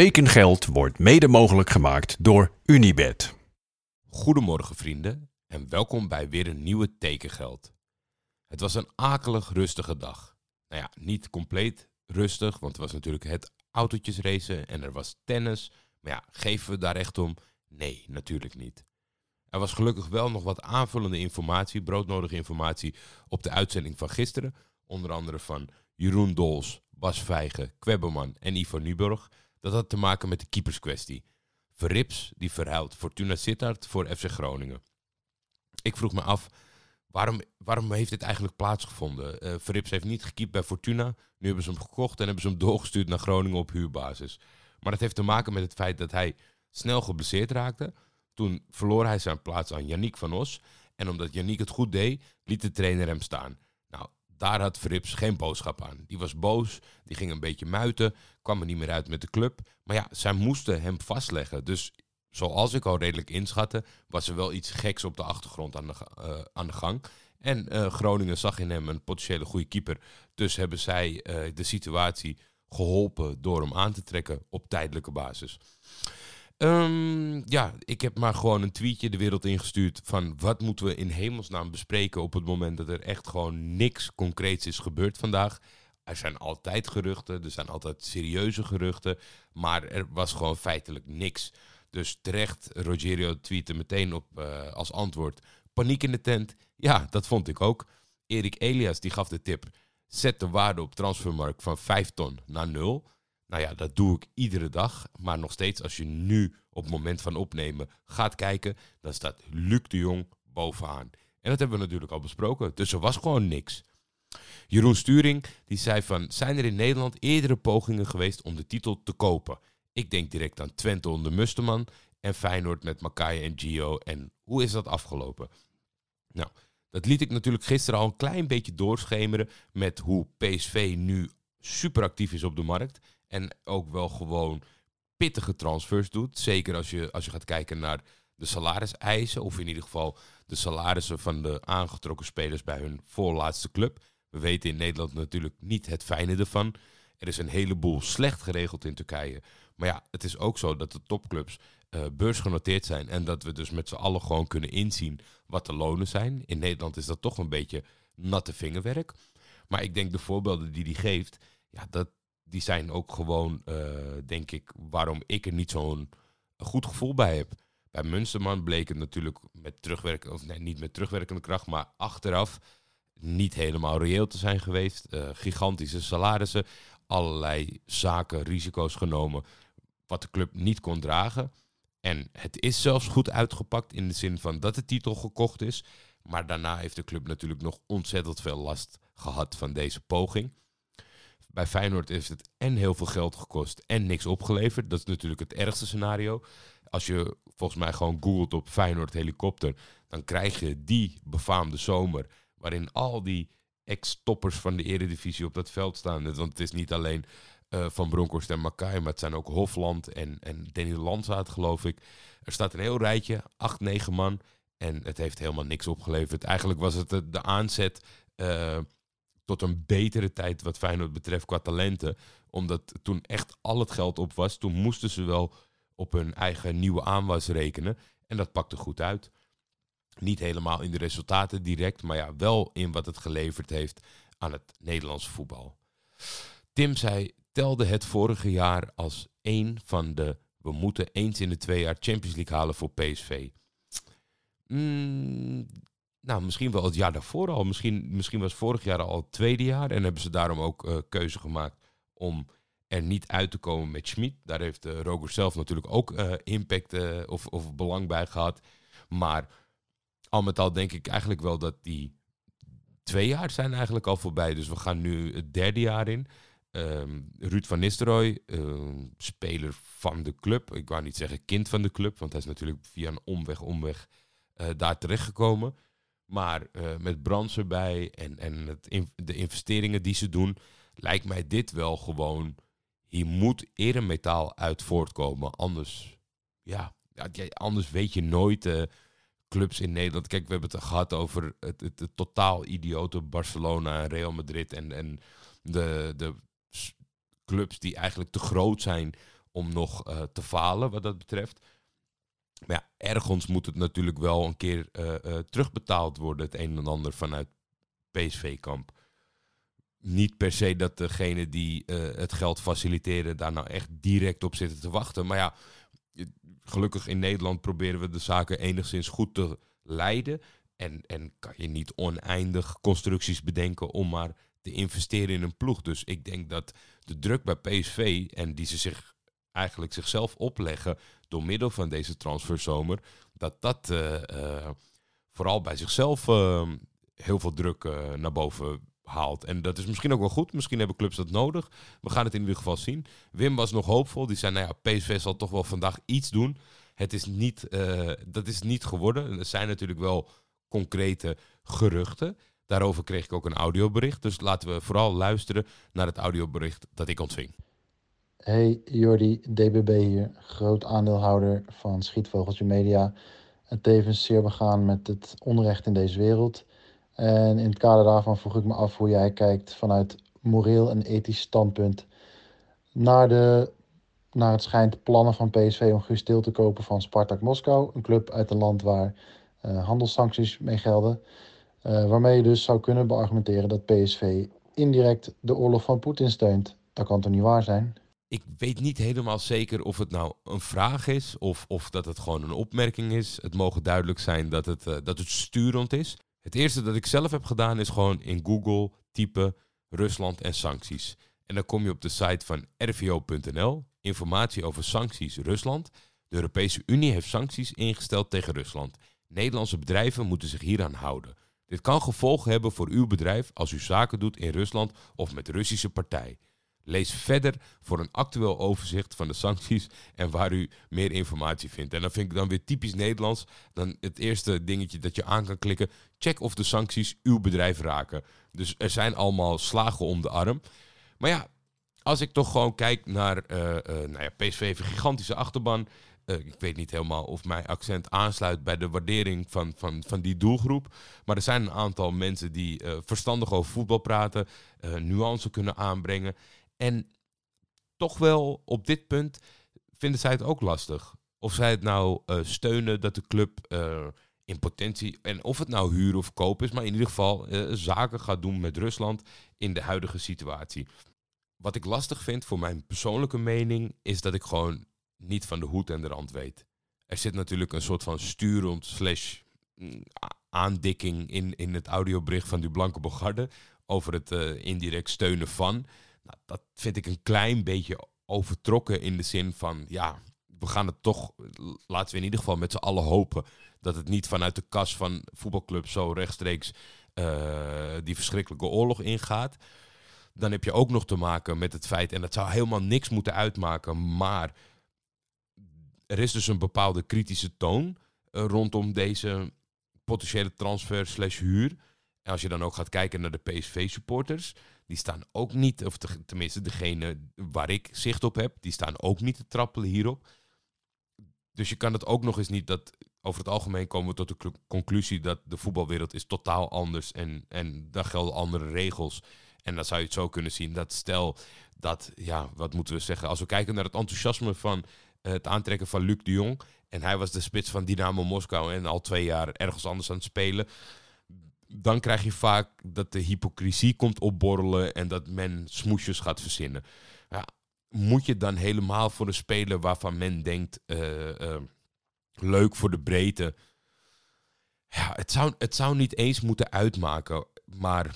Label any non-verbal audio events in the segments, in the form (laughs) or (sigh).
Tekengeld wordt mede mogelijk gemaakt door Unibed. Goedemorgen vrienden en welkom bij weer een nieuwe Tekengeld. Het was een akelig rustige dag. Nou ja, niet compleet rustig, want het was natuurlijk het autootjesracen en er was tennis. Maar ja, geven we daar echt om? Nee, natuurlijk niet. Er was gelukkig wel nog wat aanvullende informatie, broodnodige informatie, op de uitzending van gisteren. Onder andere van Jeroen Dols, Bas Vijgen, Kwebberman en Ivo Nuburg. Dat had te maken met de keeperskwestie. Verrips die verhuilt Fortuna Sittard voor FC Groningen. Ik vroeg me af, waarom, waarom heeft dit eigenlijk plaatsgevonden? Uh, Verrips heeft niet gekiept bij Fortuna. Nu hebben ze hem gekocht en hebben ze hem doorgestuurd naar Groningen op huurbasis. Maar dat heeft te maken met het feit dat hij snel geblesseerd raakte. Toen verloor hij zijn plaats aan Yannick van Os. En omdat Yannick het goed deed, liet de trainer hem staan. Daar had Frips geen boodschap aan. Die was boos, die ging een beetje muiten, kwam er niet meer uit met de club. Maar ja, zij moesten hem vastleggen. Dus zoals ik al redelijk inschatte, was er wel iets geks op de achtergrond aan de, uh, aan de gang. En uh, Groningen zag in hem een potentiële goede keeper. Dus hebben zij uh, de situatie geholpen door hem aan te trekken op tijdelijke basis. Um, ja, ik heb maar gewoon een tweetje de wereld ingestuurd van wat moeten we in hemelsnaam bespreken op het moment dat er echt gewoon niks concreets is gebeurd vandaag. Er zijn altijd geruchten, er zijn altijd serieuze geruchten, maar er was gewoon feitelijk niks. Dus terecht, Rogerio tweette meteen op uh, als antwoord paniek in de tent. Ja, dat vond ik ook. Erik Elias die gaf de tip, zet de waarde op transfermarkt van 5 ton naar 0. Nou ja, dat doe ik iedere dag. Maar nog steeds, als je nu op het moment van opnemen gaat kijken, dan staat Luc de Jong bovenaan. En dat hebben we natuurlijk al besproken. Dus er was gewoon niks. Jeroen Sturing die zei van, zijn er in Nederland eerdere pogingen geweest om de titel te kopen? Ik denk direct aan Twente onder Musterman en Feyenoord met Makai en Gio. En hoe is dat afgelopen? Nou, dat liet ik natuurlijk gisteren al een klein beetje doorschemeren met hoe PSV nu super actief is op de markt. En ook wel gewoon pittige transfers doet. Zeker als je, als je gaat kijken naar de salariseisen. Of in ieder geval de salarissen van de aangetrokken spelers bij hun voorlaatste club. We weten in Nederland natuurlijk niet het fijne ervan. Er is een heleboel slecht geregeld in Turkije. Maar ja, het is ook zo dat de topclubs uh, beursgenoteerd zijn. En dat we dus met z'n allen gewoon kunnen inzien wat de lonen zijn. In Nederland is dat toch een beetje natte vingerwerk. Maar ik denk de voorbeelden die hij geeft, ja, dat, die zijn ook gewoon, uh, denk ik, waarom ik er niet zo'n goed gevoel bij heb. Bij Munsterman bleek het natuurlijk met terugwerkende, of nee, niet met terugwerkende kracht, maar achteraf niet helemaal reëel te zijn geweest. Uh, gigantische salarissen, allerlei zaken, risico's genomen, wat de club niet kon dragen. En het is zelfs goed uitgepakt in de zin van dat de titel gekocht is. Maar daarna heeft de club natuurlijk nog ontzettend veel last gehad van deze poging. Bij Feyenoord heeft het en heel veel geld gekost en niks opgeleverd. Dat is natuurlijk het ergste scenario. Als je volgens mij gewoon googelt op Feyenoord helikopter, dan krijg je die befaamde zomer waarin al die ex-toppers van de eredivisie op dat veld staan. Want het is niet alleen uh, Van Bronckhorst en Makai, maar het zijn ook Hofland en, en Danny Landzaat, geloof ik. Er staat een heel rijtje, acht, negen man. En het heeft helemaal niks opgeleverd. Eigenlijk was het de, aanzet uh, tot een betere tijd wat Feyenoord betreft qua talenten. Omdat toen echt al het geld op was, toen moesten ze wel op hun eigen nieuwe aanwas rekenen. En dat pakte goed uit. Niet helemaal in de resultaten direct, maar ja, wel in wat het geleverd heeft aan het Nederlandse voetbal. Tim zei, telde het vorige jaar als één van de we moeten eens in de twee jaar Champions League halen voor PSV. Mm, nou, misschien wel het jaar daarvoor al. Misschien, misschien was vorig jaar al het tweede jaar. En hebben ze daarom ook uh, keuze gemaakt om er niet uit te komen met Schmid. Daar heeft uh, Roger zelf natuurlijk ook uh, impact of, of belang bij gehad. Maar al met al denk ik eigenlijk wel dat die twee jaar zijn eigenlijk al voorbij. Dus we gaan nu het derde jaar in. Um, Ruud van Nistelrooy, uh, speler van de club. Ik wou niet zeggen kind van de club, want hij is natuurlijk via een omweg, omweg daar terechtgekomen. Maar uh, met Brands erbij en, en het de investeringen die ze doen, lijkt mij dit wel gewoon. Hier moet metaal uit voortkomen. Anders, ja, anders weet je nooit uh, clubs in Nederland. Kijk, we hebben het gehad over het, het, het totaal idiote Barcelona en Real Madrid. En, en de, de clubs die eigenlijk te groot zijn om nog te falen wat dat betreft. Maar ja, ergens moet het natuurlijk wel een keer terugbetaald worden, het een en ander vanuit PSV-kamp. Niet per se dat degene die het geld faciliteren daar nou echt direct op zitten te wachten. Maar ja, gelukkig in Nederland proberen we de zaken enigszins goed te leiden. En, en kan je niet oneindig constructies bedenken om maar te investeren in een ploeg. Dus ik denk dat de druk bij PSV en die ze zich eigenlijk zichzelf opleggen door middel van deze transferzomer, dat dat uh, uh, vooral bij zichzelf uh, heel veel druk naar boven haalt. En dat is misschien ook wel goed. Misschien hebben clubs dat nodig. We gaan het in ieder geval zien. Wim was nog hoopvol. Die zei, nou ja, PSV zal toch wel vandaag iets doen. Het is niet, dat is niet geworden. Er zijn natuurlijk wel concrete geruchten. Daarover kreeg ik ook een audiobericht. Dus laten we vooral luisteren naar het audiobericht dat ik ontving. Hey Jordi, DBB hier, groot aandeelhouder van Schietvogeltje Media. En tevens zeer begaan met het onrecht in deze wereld. En in het kader daarvan vroeg ik me af hoe jij kijkt vanuit moreel en ethisch standpunt naar, de, naar het schijnt plannen van PSV om Guus Til te kopen van Spartak Moskou. Een club uit een land waar uh, handelssancties mee gelden. Uh, waarmee je dus zou kunnen beargumenteren dat PSV indirect de oorlog van Poetin steunt. Dat kan toch niet waar zijn? Ik weet niet helemaal zeker of het nou een vraag is of, of dat het gewoon een opmerking is. Het mogen duidelijk zijn dat het, uh, dat het sturend is. Het eerste dat ik zelf heb gedaan is gewoon in Google typen Rusland en sancties. En dan kom je op de site van rvo.nl, informatie over sancties Rusland. De Europese Unie heeft sancties ingesteld tegen Rusland. Nederlandse bedrijven moeten zich hieraan houden. Dit kan gevolgen hebben voor uw bedrijf als u zaken doet in Rusland of met Russische partij. Lees verder voor een actueel overzicht van de sancties en waar u meer informatie vindt. En dan vind ik dan weer typisch Nederlands. Dan het eerste dingetje dat je aan kan klikken. Check of de sancties uw bedrijf raken. Dus er zijn allemaal slagen om de arm. Maar ja, als ik toch gewoon kijk naar uh, uh, nou ja, PSV heeft een gigantische achterban. Uh, ik weet niet helemaal of mijn accent aansluit bij de waardering van, van, van die doelgroep. Maar er zijn een aantal mensen die verstandig over voetbal praten, nuance kunnen aanbrengen. En toch wel op dit punt vinden zij het ook lastig. Of zij het nou uh, steunen dat de club uh, in potentie, en of het nou huur of koop is, maar in ieder geval uh, zaken gaat doen met Rusland in de huidige situatie. Wat ik lastig vind voor mijn persoonlijke mening, is dat ik gewoon niet van de hoed en de rand weet. Er zit natuurlijk een soort van sturend slash mm, aandikking in, in het audiobericht van die Blanke Bogarde over het indirect steunen van. Nou, dat vind ik een klein beetje overtrokken in de zin van, ja, we gaan het toch, laten we in ieder geval met z'n allen hopen dat het niet vanuit de kas van voetbalclubs zo rechtstreeks uh, die verschrikkelijke oorlog ingaat. Dan heb je ook nog te maken met het feit, en dat zou helemaal niks moeten uitmaken, maar er is dus een bepaalde kritische toon uh, rondom deze potentiële transfer slash huur. En als je dan ook gaat kijken naar de PSV-supporters, die staan ook niet, of tenminste degene waar ik zicht op heb, die staan ook niet te trappelen hierop. Dus je kan het ook nog eens niet dat. Over het algemeen komen we tot de conclusie dat de voetbalwereld is totaal anders en, en daar gelden andere regels. En dan zou je het zo kunnen zien dat stel dat, ja, wat moeten we zeggen, als we kijken naar het enthousiasme van het aantrekken van Luc de Jong. En hij was de spits van Dynamo Moskou en al twee jaar ergens anders aan het spelen dan krijg je vaak dat de hypocrisie komt opborrelen en dat men smoesjes gaat verzinnen. Ja, moet je dan helemaal voor een speler waarvan men denkt uh, uh, leuk voor de breedte. Ja, het zou, het zou niet eens moeten uitmaken. Maar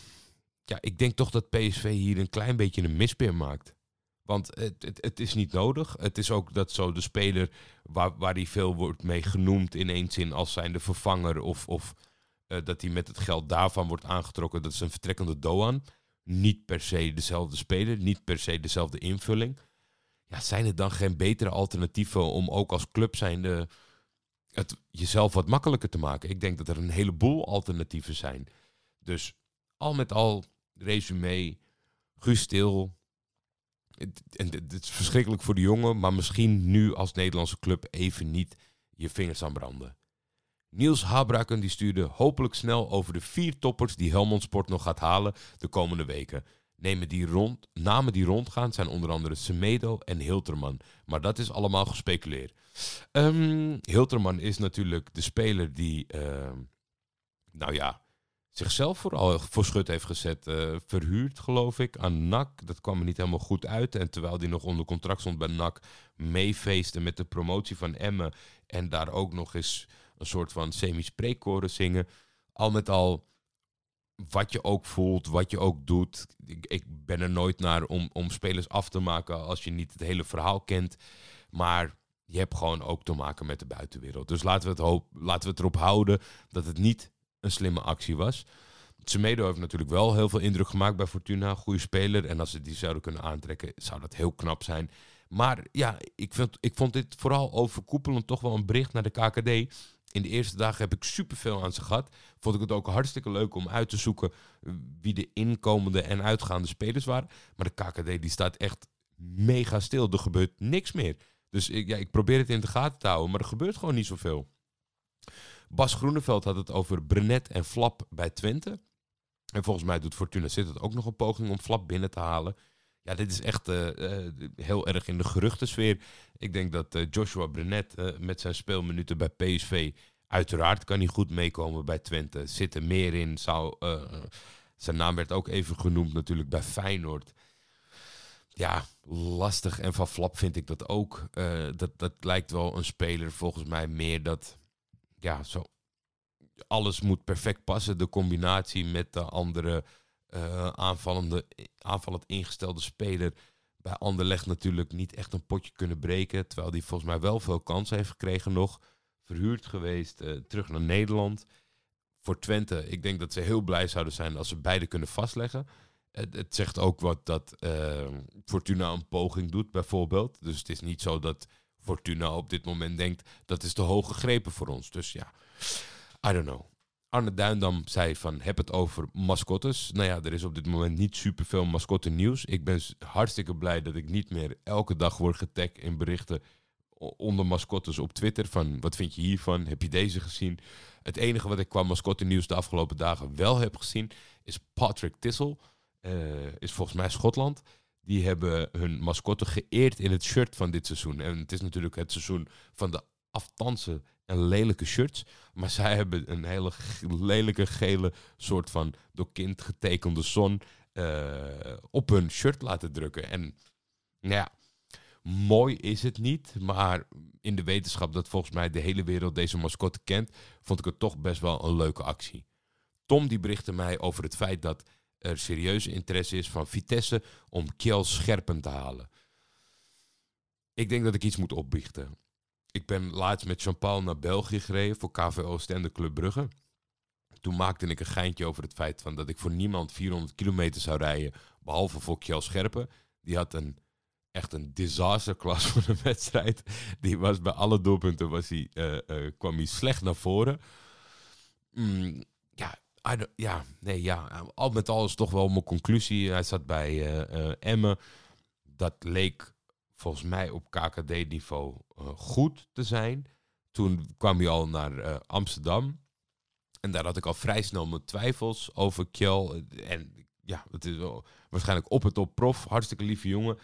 ja, ik denk toch dat PSV hier een klein beetje een mispeer maakt. Want het, het, het, is niet nodig. Het is ook dat zo de speler waar, waar die veel wordt mee genoemd in één zin als zijn de vervanger of, of uh, dat hij met het geld daarvan wordt aangetrokken. Dat is een vertrekkende Doan. Niet per se dezelfde speler, niet per se dezelfde invulling. Ja, zijn er dan geen betere alternatieven om ook als club zijnde het jezelf wat makkelijker te maken? Ik denk dat er een heleboel alternatieven zijn. Dus al met al, resume, Guus Stil. En het is verschrikkelijk voor de jongen, maar misschien nu als Nederlandse club even niet je vingers aan branden. Niels Habraken die stuurde hopelijk snel over de vier toppers die Helmond Sport nog gaat halen de komende weken. nemen die rond, namen die rondgaan zijn onder andere Semedo en Hilterman. Maar dat is allemaal gespeculeerd. Um, Hilterman is natuurlijk de speler die, ehm, nou ja, zichzelf vooral voor schut heeft gezet. Uh, verhuurd, geloof ik, aan NAC. Dat kwam er niet helemaal goed uit. En terwijl hij nog onder contract stond bij NAC, meefeesten met de promotie van Emmen. En daar ook nog eens een soort van semi-spreekkoren zingen. Al met al, wat je ook voelt, wat je ook doet. Ik, ik ben er nooit naar om, om spelers af te maken als je niet het hele verhaal kent. Maar je hebt gewoon ook te maken met de buitenwereld. Dus laten we het, hoop, laten we het erop houden dat het niet een slimme actie was. Semedo heeft natuurlijk wel heel veel indruk gemaakt bij Fortuna. Goede speler. En als ze die zouden kunnen aantrekken, zou dat heel knap zijn. Maar ja, ik, vind, ik vond dit vooral overkoepelend toch wel een bericht naar de KKD. In de eerste dagen heb ik superveel aan ze gehad. Vond ik het ook hartstikke leuk om uit te zoeken wie de inkomende en uitgaande spelers waren. Maar de KKD die staat echt mega stil. Er gebeurt niks meer. Dus ik, ja, ik probeer het in de gaten te houden, maar er gebeurt gewoon niet zoveel. Bas Groeneveld had het over Brenet en Flap bij Twente. En volgens mij doet Fortuna het ook nog een poging om Flap binnen te halen. Ja, dit is echt uh, uh, heel erg in de geruchtensfeer. Ik denk dat uh, Joshua Brenet met zijn speelminuten bij PSV... uiteraard kan hij goed meekomen bij Twente. Zit er meer in. Zou, zijn naam werd ook even genoemd natuurlijk bij Feyenoord ja, lastig. En van Flap vind ik dat ook. Dat, dat lijkt wel een speler volgens mij meer dat... Ja, zo... Alles moet perfect passen. De combinatie met de andere uh, aanvallende, aanvallend ingestelde speler... Bij Anderlecht natuurlijk niet echt een potje kunnen breken. Terwijl die volgens mij wel veel kansen heeft gekregen nog. Verhuurd geweest, uh, terug naar Nederland. Voor Twente, ik denk dat ze heel blij zouden zijn als ze beide kunnen vastleggen het, zegt ook wat dat uh, Fortuna een poging doet, bijvoorbeeld. Dus het is niet zo dat Fortuna op dit moment denkt dat is te hoog gegrepen voor ons. Dus ja, I don't know. Arne Duindam zei van heb het over mascottes. Nou ja, er is op dit moment niet superveel mascotte nieuws. Ik ben hartstikke blij dat ik niet meer elke dag word getagd in berichten onder mascottes op Twitter. Van wat vind je hiervan? Heb je deze gezien? Het enige wat ik qua mascotte nieuws de afgelopen dagen wel heb gezien is Patrick Tissel. Eh, is volgens mij Schotland. Die hebben hun mascotte geëerd in het shirt van dit seizoen. En het is natuurlijk het seizoen van de aftansen en lelijke shirts. Maar zij hebben een hele lelijke gele soort van door kind getekende zon uh, op hun shirt laten drukken. En nou ja, mooi is het niet. Maar in de wetenschap dat volgens mij de hele wereld deze mascotte kent, vond ik het toch best wel een leuke actie. Tom die berichtte mij over het feit dat er serieuze interesse is van Vitesse om Kjell Scherpen te halen. Ik denk dat ik iets moet opbiechten. Ik ben laatst met Jean-Paul naar België gereden voor KVO Stende Club Brugge. Toen maakte ik een geintje over het feit van dat ik voor niemand 400 kilometer zou rijden, behalve voor Kjell Scherpen. Die had een, echt een disasterklas voor de wedstrijd. Die was bij alle doelpunten was hij, uh, uh, kwam hij slecht naar voren. Mm, ja, ja, nee, ja. Al met al is toch wel mijn conclusie. Hij zat bij uh, Emmen. Dat leek volgens mij op KKD-niveau eh, goed te zijn. Toen kwam hij al naar Amsterdam. En daar had ik al vrij snel mijn twijfels over Kjell. En ja, het is wel waarschijnlijk op het op prof. Hartstikke lieve jongen.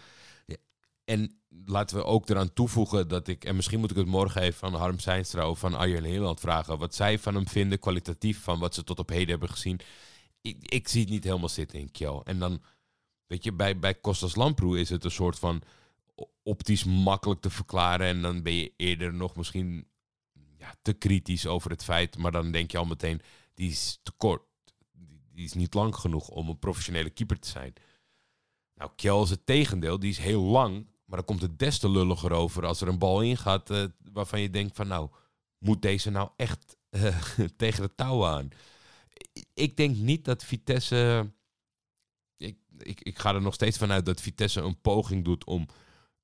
En laten we ook eraan toevoegen dat ik, en misschien moet ik het morgen even van Harm Seinstra of van Arjen Nederland vragen, wat zij van hem vinden, kwalitatief, van wat ze tot op heden hebben gezien. Ik, ik zie het niet helemaal zitten in Kjell. En dan, weet je, bij, bij Kostas Lamproe is het een soort van optisch makkelijk te verklaren. En dan ben je eerder nog misschien ja, te kritisch over het feit, maar dan denk je al meteen, die is te kort. Die is niet lang genoeg om een professionele keeper te zijn. Nou, Kjell is het tegendeel. Die is heel lang, maar dan komt het des te lulliger over als er een bal ingaat uh, waarvan je denkt van nou, moet deze nou echt uh, (laughs) tegen de touw aan? Ik denk niet dat Vitesse... Ik, ik ga er nog steeds vanuit dat Vitesse een poging doet om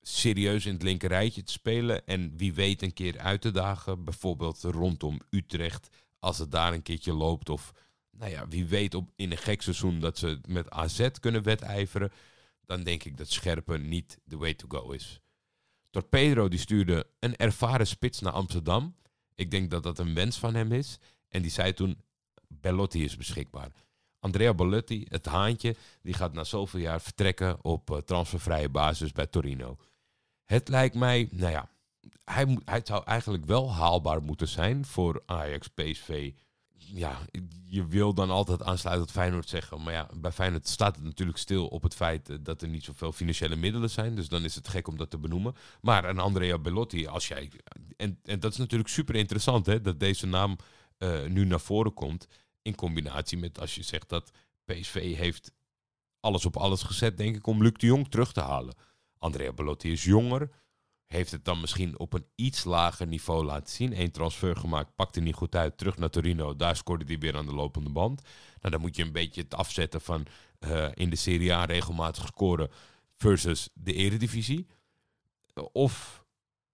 serieus in het linkerrijtje te spelen. En wie weet een keer uit te dagen. Bijvoorbeeld rondom Utrecht. Als het daar een keertje loopt. Of nou ja, wie weet op, in een gek seizoen dat ze met AZ kunnen wedijveren dan denk ik dat Scherpen niet de way to go is. Torpedo die stuurde een ervaren spits naar Amsterdam. Ik denk dat dat een wens van hem is. En die zei toen, Bellotti is beschikbaar. Andrea Balletti, het haantje, die gaat na zoveel jaar vertrekken op uh, transfervrije basis bij Torino. Het lijkt mij, nou ja, hij, hij zou eigenlijk wel haalbaar moeten zijn voor Ajax, PSV. Ja, je wil dan altijd aansluitend op Feyenoord zeggen. Maar ja, bij Feyenoord staat het natuurlijk stil op het feit eh, dat er niet zoveel financiële middelen zijn. Dus dan is het gek om dat te benoemen. Maar een Andrea Bellotti, als jij. En, en dat is natuurlijk super interessant, hè, dat deze naam uh, nu naar voren komt. In combinatie met als je zegt dat PSV heeft alles op alles gezet, denk ik, om Luc de Jong terug te halen. Andrea Bellotti is jonger. Heeft het dan misschien op een iets lager niveau laten zien. Eén transfer gemaakt, pakte niet goed uit. Terug naar Torino, daar scoorde hij weer aan de lopende band. Nou, dan moet je een beetje het afzetten van uh, in de Serie A regelmatig scoren versus de Eredivisie. Of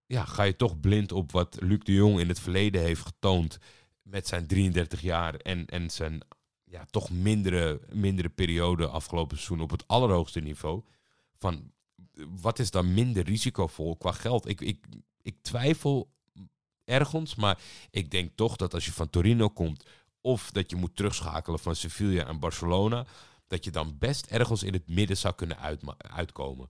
ja, ga je toch blind op wat Luc de Jong in het verleden heeft getoond met zijn 33 jaar en, en zijn ja, toch mindere, mindere periode afgelopen seizoen op het allerhoogste niveau. Van wat is dan minder risicovol qua geld? Ik, ik, ik twijfel ergens, maar ik denk toch dat als je van Torino komt of dat je moet terugschakelen van Sevilla en Barcelona, dat je dan best ergens in het midden zou kunnen uitkomen.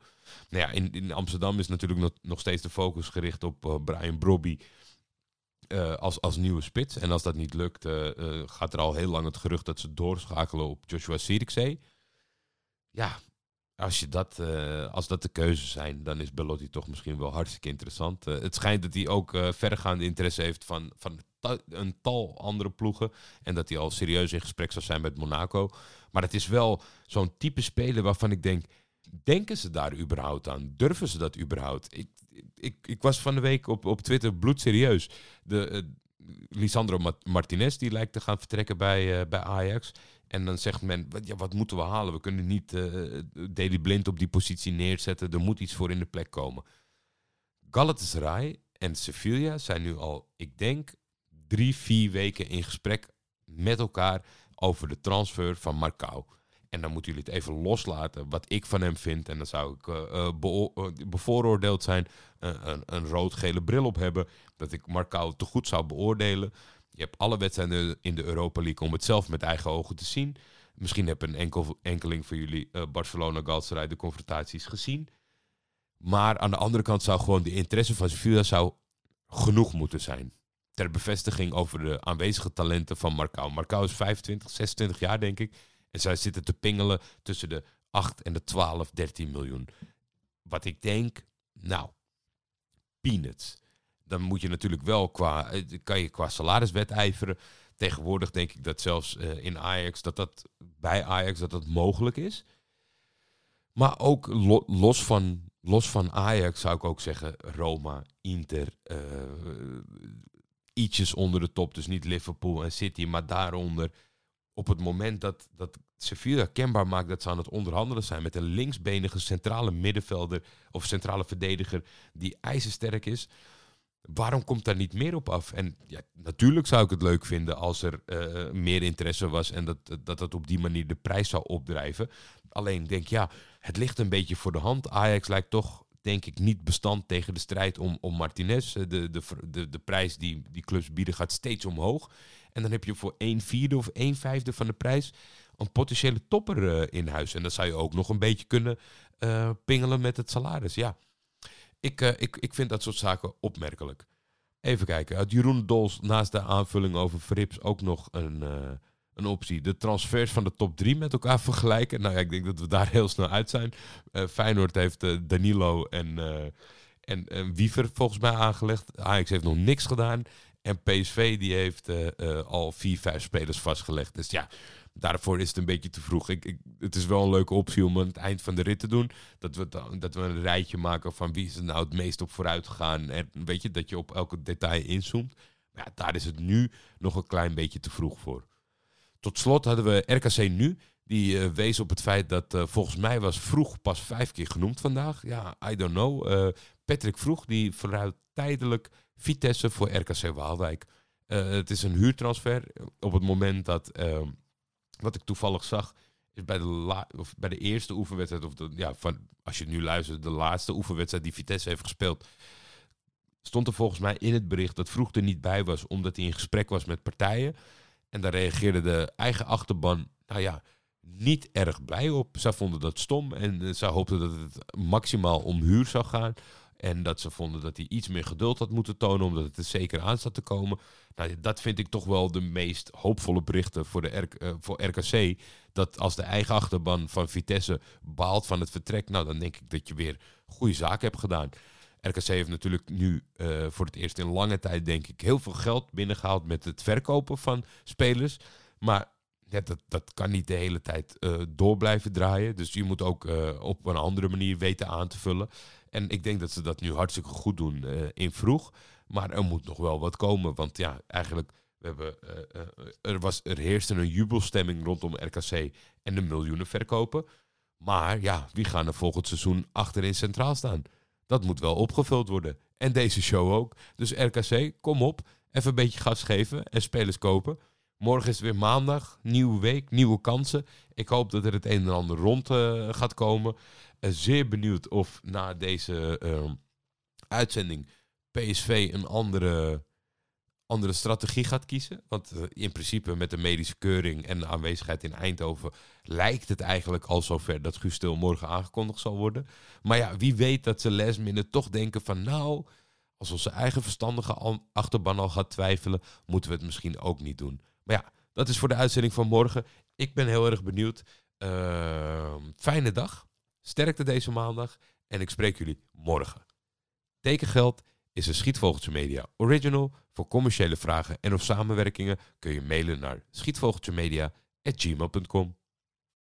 Nou ja, in, in Amsterdam is natuurlijk nog, nog steeds de focus gericht op uh, Brian Brobby. Uh, als, als nieuwe spits. En als dat niet lukt, uh, gaat er al heel lang het gerucht dat ze doorschakelen op Joshua Sirikzee. Ja, als, je dat, uh, als dat de keuzes zijn, dan is Belotti toch misschien wel hartstikke interessant. Uh, het schijnt dat hij ook uh, verregaande interesse heeft van, van een tal andere ploegen. En dat hij al serieus in gesprek zou zijn met Monaco. Maar het is wel zo'n type speler waarvan ik denk... Denken ze daar überhaupt aan? Durven ze dat überhaupt? Ik, ik, ik was van de week op, op Twitter bloedserieus. De, Lisandro Martinez die lijkt te gaan vertrekken bij, bij Ajax. En dan zegt men, ja, wat moeten we halen? We kunnen niet uh, Blind op die positie neerzetten. Er moet iets voor in de plek komen. Galatasaray en Sevilla zijn nu al, ik denk, drie, vier weken in gesprek met elkaar over de transfer van Marcao. En dan moeten jullie het even loslaten wat ik van hem vind. En dan zou ik uh, bevooroordeeld zijn, een, een rood-gele bril op hebben. Dat ik Marcao te goed zou beoordelen. Je hebt alle wedstrijden in de Europa League om het zelf met eigen ogen te zien. Misschien heb een enkel, enkeling van jullie uh, Barcelona Galatasaray de confrontaties gezien. Maar aan de andere kant zou gewoon de interesse van Sevilla zou genoeg moeten zijn. Ter bevestiging over de aanwezige talenten van Marcao. Marcao is 25, 26 jaar denk ik. En zij zitten te pingelen tussen de 8 en de 12, 13 miljoen. Wat ik denk, nou, peanuts dan moet je natuurlijk wel qua, eh, kan je qua salaris wedijveren. Tegenwoordig denk ik dat zelfs uh, in Ajax, dat dat bij Ajax dat dat mogelijk is. Maar ook los, van, los van Ajax zou ik ook zeggen Roma, Inter, uh, ietsjes onder de top. Dus niet Liverpool en City, maar daaronder. Op het moment dat, dat Sevilla kenbaar maakt dat ze aan het onderhandelen zijn met een linksbenige centrale middenvelder of centrale verdediger die ijzersterk is waarom komt daar niet meer op af? En ja, natuurlijk zou ik het leuk vinden als er uh, meer interesse was en dat, dat dat op die manier de prijs zou opdrijven. Alleen denk ja, het ligt een beetje voor de hand. Ajax lijkt toch, denk ik, niet bestand tegen de strijd om, om Martinez. De, de, de, de prijs die die clubs bieden gaat steeds omhoog. En dan heb je voor 1 vierde of 1 vijfde van de prijs een potentiële topper uh, in huis. En dan zou je ook nog een beetje kunnen pingelen met het salaris. Ja, ik, uh, ik, ik vind dat soort zaken opmerkelijk. Even kijken. Uit Jeroen Dols naast de aanvulling over Frips ook nog een, uh, een optie. De transfers van de top 3 met elkaar vergelijken. Nou ja, ik denk dat we daar (laughs) heel snel uit zijn. Uh, Feyenoord heeft Danilo en, en, en Wiever volgens mij aangelegd. Ajax heeft nog niks gedaan. En PSV die heeft al vier, vijf spelers vastgelegd. Dus ja, daarvoor is het een beetje te vroeg. Ik, ik, het is wel een leuke optie om aan het eind van de rit te doen. Dat we, dat we een rijtje maken van wie is er nou het meest op vooruit gegaan. En weet je, dat je op elke detail inzoomt. Maar ja, daar is het nu nog een klein beetje te vroeg voor. Tot slot hadden we RKC Nu. Die uh, wees op het feit dat uh, volgens mij was Vroeg pas vijf keer genoemd vandaag. Ja, I don't know. Uh, Patrick Vroeg die verruilt tijdelijk Vitesse voor RKC Waalwijk. het is een huurtransfer. Op het moment dat ehm, wat ik toevallig zag, is bij de, of bij de eerste oefenwedstrijd, of de, ja, van, als je nu luistert, de laatste oefenwedstrijd die Vitesse heeft gespeeld, stond er volgens mij in het bericht dat Vroeg er niet bij was, omdat hij in gesprek was met partijen. En daar reageerde de eigen achterban, nou ja, niet erg blij op. Zij vonden dat stom en uh, zij hoopten dat het maximaal om huur zou gaan. En dat ze vonden dat hij iets meer geduld had moeten tonen, omdat het er zeker aan zat te komen. Nou, dat vind ik toch wel de meest hoopvolle berichten voor, de uh, voor RKC. Dat als de eigen achterban van Vitesse baalt van het vertrek, nou dan denk ik dat je weer goede zaken hebt gedaan. RKC heeft natuurlijk nu uh, voor het eerst in lange tijd, denk ik, heel veel geld binnengehaald met het verkopen van spelers. Maar dat, dat kan niet de hele tijd uh, door blijven draaien. Dus je moet ook op een andere manier weten aan te vullen. En ik denk dat ze dat nu hartstikke goed doen uh, in vroeg. Maar er moet nog wel wat komen. Want ja, eigenlijk, we hebben, er, was, er heerste een jubelstemming rondom RKC en de miljoenen verkopen. Maar ja, wie gaan er volgend seizoen achterin centraal staan? Dat moet wel opgevuld worden. En deze show ook. Dus RKC, kom op. Even een beetje gas geven en spelers kopen. Morgen is het weer maandag, nieuwe week, nieuwe kansen. Ik hoop dat er het een en ander rond gaat komen. Uh, zeer benieuwd of na deze uh, uitzending PSV een andere, andere strategie gaat kiezen. Want in principe met de medische keuring en de aanwezigheid in Eindhoven lijkt het eigenlijk al zover dat Guus Stil morgen aangekondigd zal worden. Maar ja, wie weet dat ze last minute toch denken van nou, als onze eigen verstandige achterban al gaat twijfelen, moeten we het misschien ook niet doen. Maar ja, dat is voor de uitzending van morgen. Ik ben heel erg benieuwd. Uh, fijne dag. Sterkte deze maandag. En ik spreek jullie morgen. Tekengeld is een Schietvogeltje Media original. Voor commerciële vragen en of samenwerkingen kun je mailen naar schietvogeltjemedia.gmail.com.